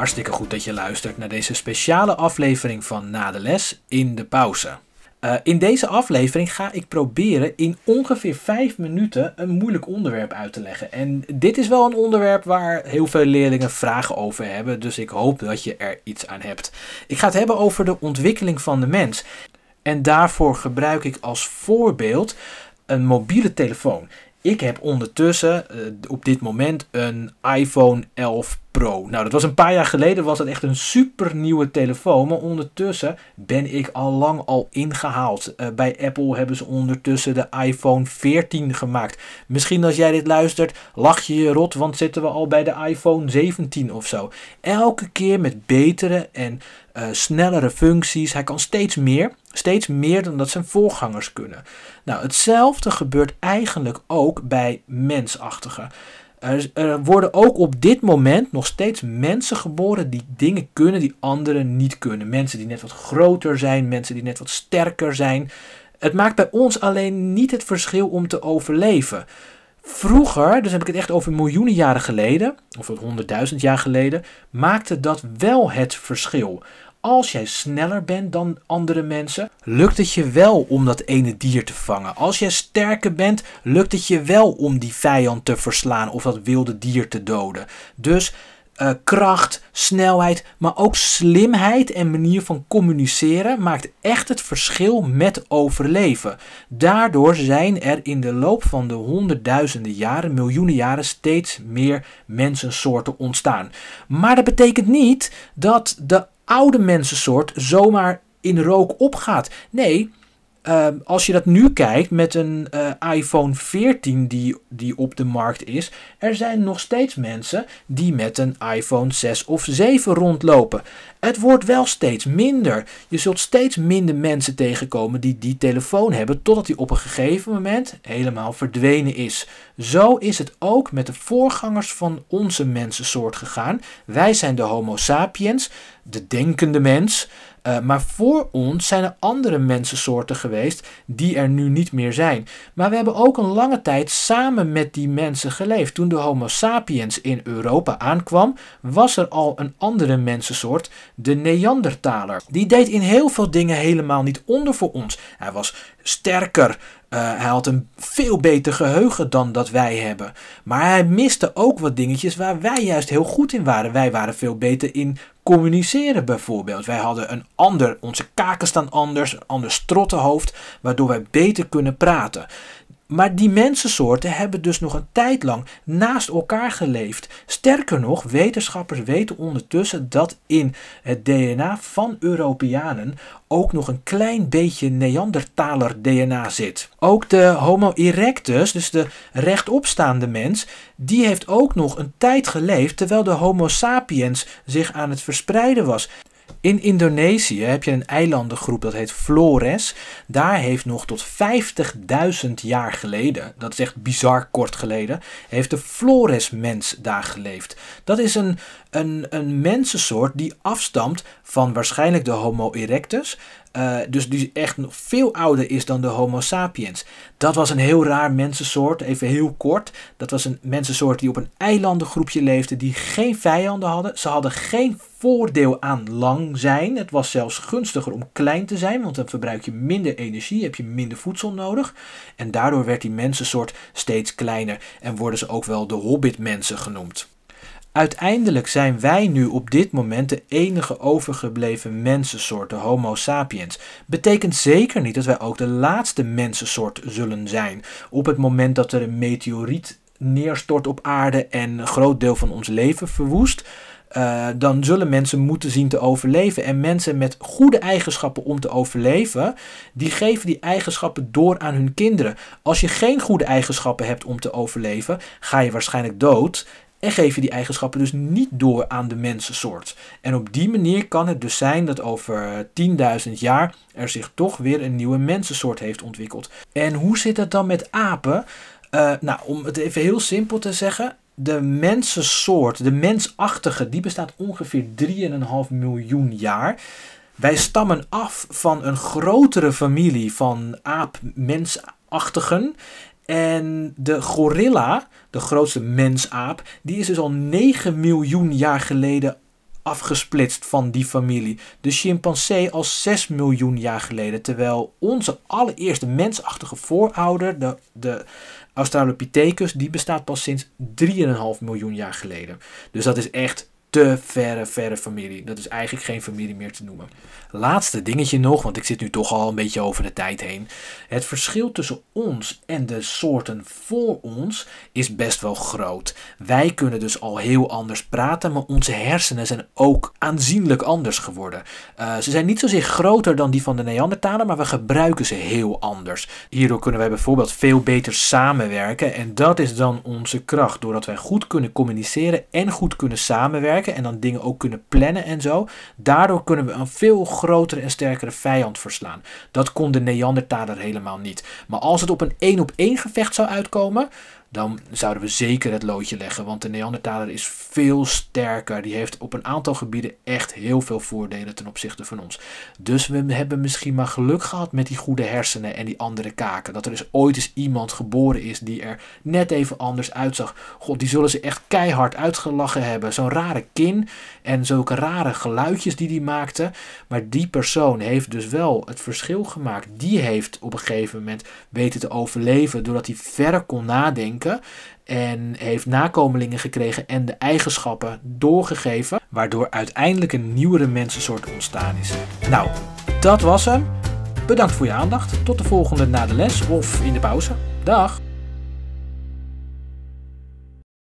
Hartstikke goed dat je luistert naar deze speciale aflevering van Na de Les in de pauze. Uh, in deze aflevering ga ik proberen in ongeveer 5 minuten een moeilijk onderwerp uit te leggen. En dit is wel een onderwerp waar heel veel leerlingen vragen over hebben, dus ik hoop dat je er iets aan hebt. Ik ga het hebben over de ontwikkeling van de mens. En daarvoor gebruik ik als voorbeeld een mobiele telefoon. Ik heb ondertussen uh, op dit moment een iPhone 11 Nou, dat was een paar jaar geleden, was dat echt een super nieuwe telefoon. Maar ondertussen ben ik al lang al ingehaald. Uh, bij Apple hebben ze ondertussen de iPhone 14 gemaakt. Misschien als jij dit luistert, lach je je rot, want zitten we al bij de iPhone 17 of zo. Elke keer met betere en uh, snellere functies. Hij kan steeds meer. Steeds meer dan dat zijn voorgangers kunnen. Nou, hetzelfde gebeurt eigenlijk ook bij mensachtigen. Er, worden ook op dit moment nog steeds mensen geboren die dingen kunnen die anderen niet kunnen. Mensen die net wat groter zijn, mensen die net wat sterker zijn. Het maakt bij ons alleen niet het verschil om te overleven. Vroeger, dus heb ik het echt over miljoenen jaren geleden, of honderdduizend jaar geleden, maakte dat wel het verschil. Als jij sneller bent dan andere mensen, lukt het je wel om dat ene dier te vangen. Als jij sterker bent, lukt het je wel om die vijand te verslaan of dat wilde dier te doden. Dus uh, kracht, snelheid, maar ook slimheid en manier van communiceren maakt echt het verschil met overleven. Daardoor zijn er in de loop van de honderdduizenden jaren, miljoenen jaren, steeds meer mensensoorten ontstaan. Maar dat betekent niet dat de oude mensensoort zomaar in rook opgaat. Nee, uh, als je dat nu kijkt met een uh, iPhone 14 die, die op de markt is, er zijn nog steeds mensen die met een iPhone 6 of 7 rondlopen. Het wordt wel steeds minder. Je zult steeds minder mensen tegenkomen die die telefoon hebben, totdat die op een gegeven moment helemaal verdwenen is. Zo is het ook met de voorgangers van onze mensensoort gegaan. Wij zijn de Homo sapiens, de denkende mens. Uh, maar voor ons zijn er andere mensensoorten geweest die er nu niet meer zijn. Maar we hebben ook een lange tijd samen met die mensen geleefd. Toen de Homo sapiens in Europa aankwam, was er al een andere mensensoort, de Neandertaler. Die deed in heel veel dingen helemaal niet onder voor ons. Hij was sterker, uh, hij had een veel beter geheugen dan dat wij hebben. Maar hij miste ook wat dingetjes waar wij juist heel goed in waren. Wij waren veel beter in communiceren bijvoorbeeld. Wij hadden een ander, onze kaken staan anders, een ander strottenhoofd, waardoor wij beter kunnen praten. Maar die mensensoorten hebben dus nog een tijd lang naast elkaar geleefd. Sterker nog, wetenschappers weten ondertussen dat in het DNA van Europeanen ook nog een klein beetje Neandertaler DNA zit. Ook de Homo erectus, dus de rechtopstaande mens, die heeft ook nog een tijd geleefd terwijl de Homo sapiens zich aan het verspreiden was. In Indonesië heb je een eilandengroep dat heet Flores. Daar heeft nog tot 50.000 jaar geleden, dat is echt bizar kort geleden, heeft de Flores-mens daar geleefd. Dat is een, een, een mensensoort die afstamt van waarschijnlijk de Homo erectus. Uh, dus die echt nog veel ouder is dan de Homo sapiens. Dat was een heel raar mensensoort, even heel kort. Dat was een mensensoort die op een eilandengroepje leefde, die geen vijanden hadden. Ze hadden geen voordeel aan lang zijn. Het was zelfs gunstiger om klein te zijn, want dan verbruik je minder energie, heb je minder voedsel nodig. En daardoor werd die mensensoort steeds kleiner en worden ze ook wel de hobbitmensen genoemd. Uiteindelijk zijn wij nu op dit moment de enige overgebleven mensensoort, de Homo sapiens. Betekent zeker niet dat wij ook de laatste mensensoort zullen zijn. Op het moment dat er een meteoriet neerstort op aarde en een groot deel van ons leven verwoest, uh, dan zullen mensen moeten zien te overleven. En mensen met goede eigenschappen om te overleven, die geven die eigenschappen door aan hun kinderen. Als je geen goede eigenschappen hebt om te overleven, ga je waarschijnlijk dood. En je die eigenschappen dus niet door aan de mensensoort. En op die manier kan het dus zijn dat over 10.000 jaar er zich toch weer een nieuwe mensensoort heeft ontwikkeld. En hoe zit het dan met apen? Uh, nou, om het even heel simpel te zeggen de mensensoort, de mensachtige, die bestaat ongeveer 3,5 miljoen jaar. Wij stammen af van een grotere familie van aap-mensachtigen. En de gorilla, de grootste mensaap, die is dus al 9 miljoen jaar geleden afgesplitst van die familie. De chimpansee al 6 miljoen jaar geleden. Terwijl onze allereerste mensachtige voorouder, de, de Australopithecus, die bestaat pas sinds 3,5 miljoen jaar geleden. Dus dat is echt te verre, verre familie. Dat is eigenlijk geen familie meer te noemen. Laatste dingetje nog, want ik zit nu toch al een beetje over de tijd heen. Het verschil tussen ons en de soorten voor ons is best wel groot. Wij kunnen dus al heel anders praten, maar onze hersenen zijn ook aanzienlijk anders geworden. Uh, ze zijn niet zozeer groter dan die van de Neandertaler, maar we gebruiken ze heel anders. Hierdoor kunnen wij bijvoorbeeld veel beter samenwerken en dat is dan onze kracht. Doordat wij goed kunnen communiceren en goed kunnen samenwerken en dan dingen ook kunnen plannen en zo. Daardoor kunnen we een veel grotere en sterkere vijand verslaan. Dat kon de Neandertaler helemaal niet. Maar als het op een één op één gevecht zou uitkomen, dan zouden we zeker het loodje leggen. Want de Neandertaler is veel sterker. Die heeft op een aantal gebieden echt heel veel voordelen ten opzichte van ons. Dus we hebben misschien maar geluk gehad met die goede hersenen en die andere kaken. Dat er dus ooit eens iemand geboren is die er net even anders uitzag. God, die zullen ze echt keihard uitgelachen hebben. Zo'n rare kin en zulke rare geluidjes die die maakte. Maar die persoon heeft dus wel het verschil gemaakt. Die heeft op een gegeven moment weten te overleven doordat hij verder kon nadenken en heeft nakomelingen gekregen en de eigenschappen doorgegeven, waardoor uiteindelijk een nieuwere mensensoort ontstaan is. Nou, dat was hem. Bedankt voor je aandacht. Tot de volgende na de les of in de pauze. Dag!